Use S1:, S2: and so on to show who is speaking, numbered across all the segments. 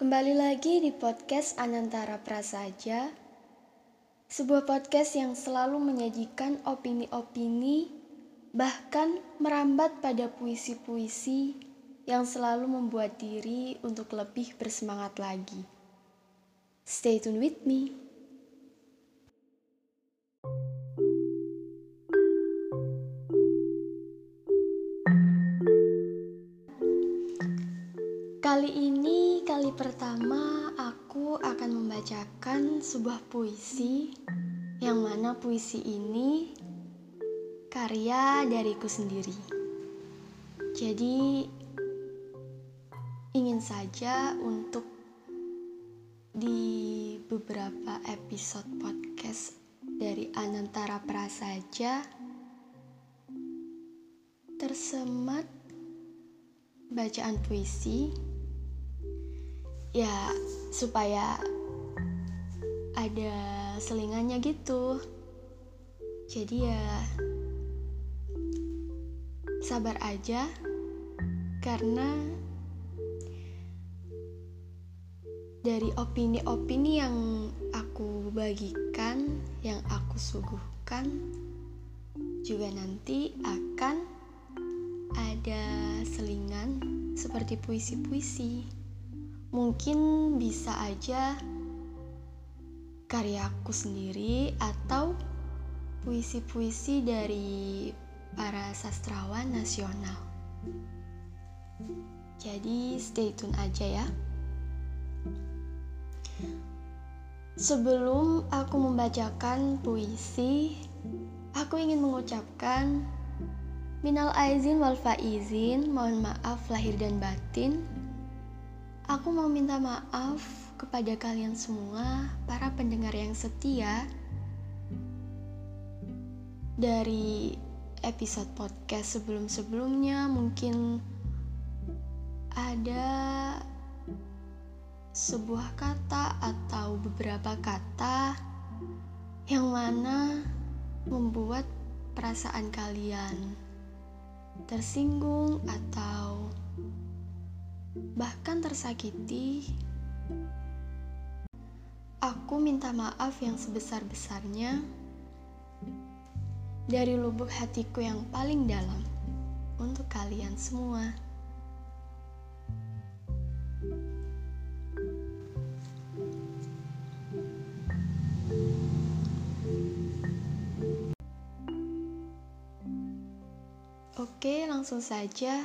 S1: Kembali lagi di podcast Anantara Prasaja, sebuah podcast yang selalu menyajikan opini-opini, bahkan merambat pada puisi-puisi yang selalu membuat diri untuk lebih bersemangat lagi. Stay tuned with me. Kali ini kali pertama aku akan membacakan sebuah puisi yang mana puisi ini karya dariku sendiri. Jadi ingin saja untuk di beberapa episode podcast dari Anantara Prasaja tersemat bacaan puisi ya supaya ada selingannya gitu. Jadi ya sabar aja karena dari opini-opini yang aku bagikan yang aku suguhkan juga nanti akan ada selingan seperti puisi-puisi mungkin bisa aja karyaku sendiri atau puisi-puisi dari para sastrawan nasional. Jadi stay tune aja ya. Sebelum aku membacakan puisi, aku ingin mengucapkan minal aizin wal faizin, mohon maaf lahir dan batin Aku mau minta maaf kepada kalian semua, para pendengar yang setia dari episode podcast sebelum-sebelumnya. Mungkin ada sebuah kata atau beberapa kata yang mana membuat perasaan kalian tersinggung atau bahkan tersakiti, aku minta maaf yang sebesar-besarnya dari lubuk hatiku yang paling dalam untuk kalian semua. Oke, langsung saja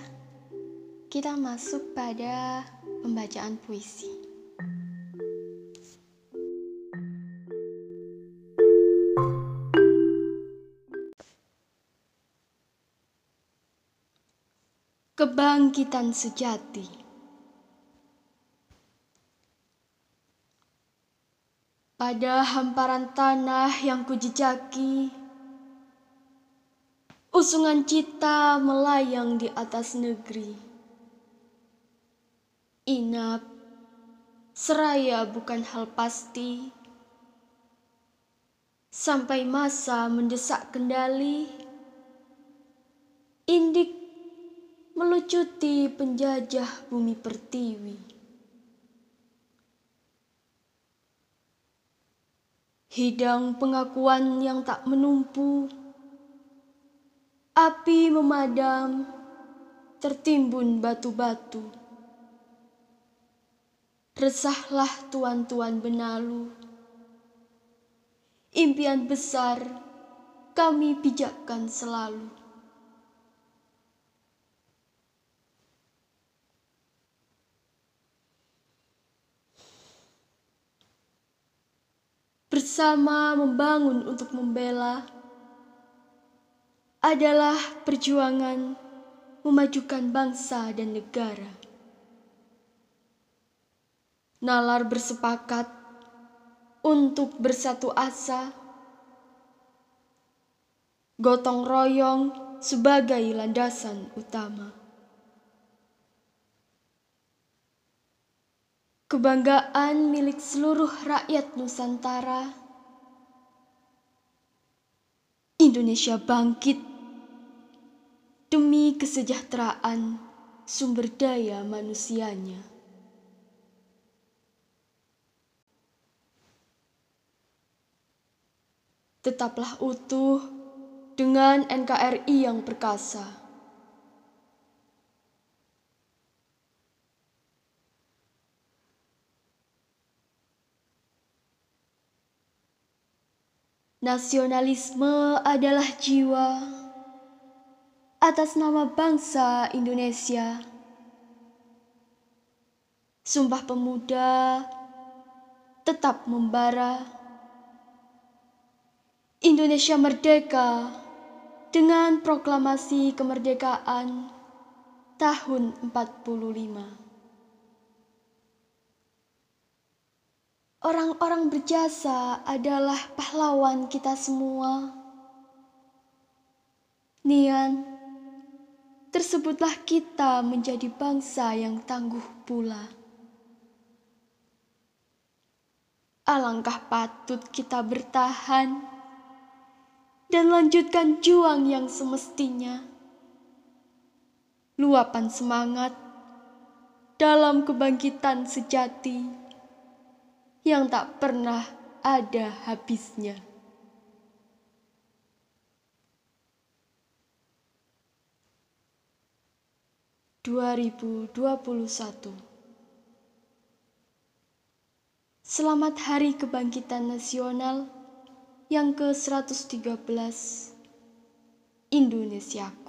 S1: kita masuk pada pembacaan puisi. Kebangkitan sejati. Pada hamparan tanah yang kujejaki, usungan cita melayang di atas negeri Inap, seraya bukan hal pasti. Sampai masa mendesak kendali, indik melucuti penjajah bumi pertiwi. Hidang pengakuan yang tak menumpu, api memadam, tertimbun batu-batu. Resahlah tuan-tuan benalu. Impian besar kami pijakkan selalu. Bersama membangun untuk membela adalah perjuangan memajukan bangsa dan negara nalar bersepakat untuk bersatu asa, gotong royong sebagai landasan utama. Kebanggaan milik seluruh rakyat Nusantara. Indonesia bangkit demi kesejahteraan sumber daya manusianya. Tetaplah utuh dengan NKRI yang perkasa. Nasionalisme adalah jiwa atas nama bangsa Indonesia. Sumpah Pemuda tetap membara. Indonesia merdeka dengan proklamasi kemerdekaan tahun 45. Orang-orang berjasa adalah pahlawan kita semua. Nian, tersebutlah kita menjadi bangsa yang tangguh pula. Alangkah patut kita bertahan dan lanjutkan juang yang semestinya. Luapan semangat dalam kebangkitan sejati yang tak pernah ada habisnya. Dua ribu dua puluh satu Selamat Hari Kebangkitan Nasional yang ke-113 Indonesia.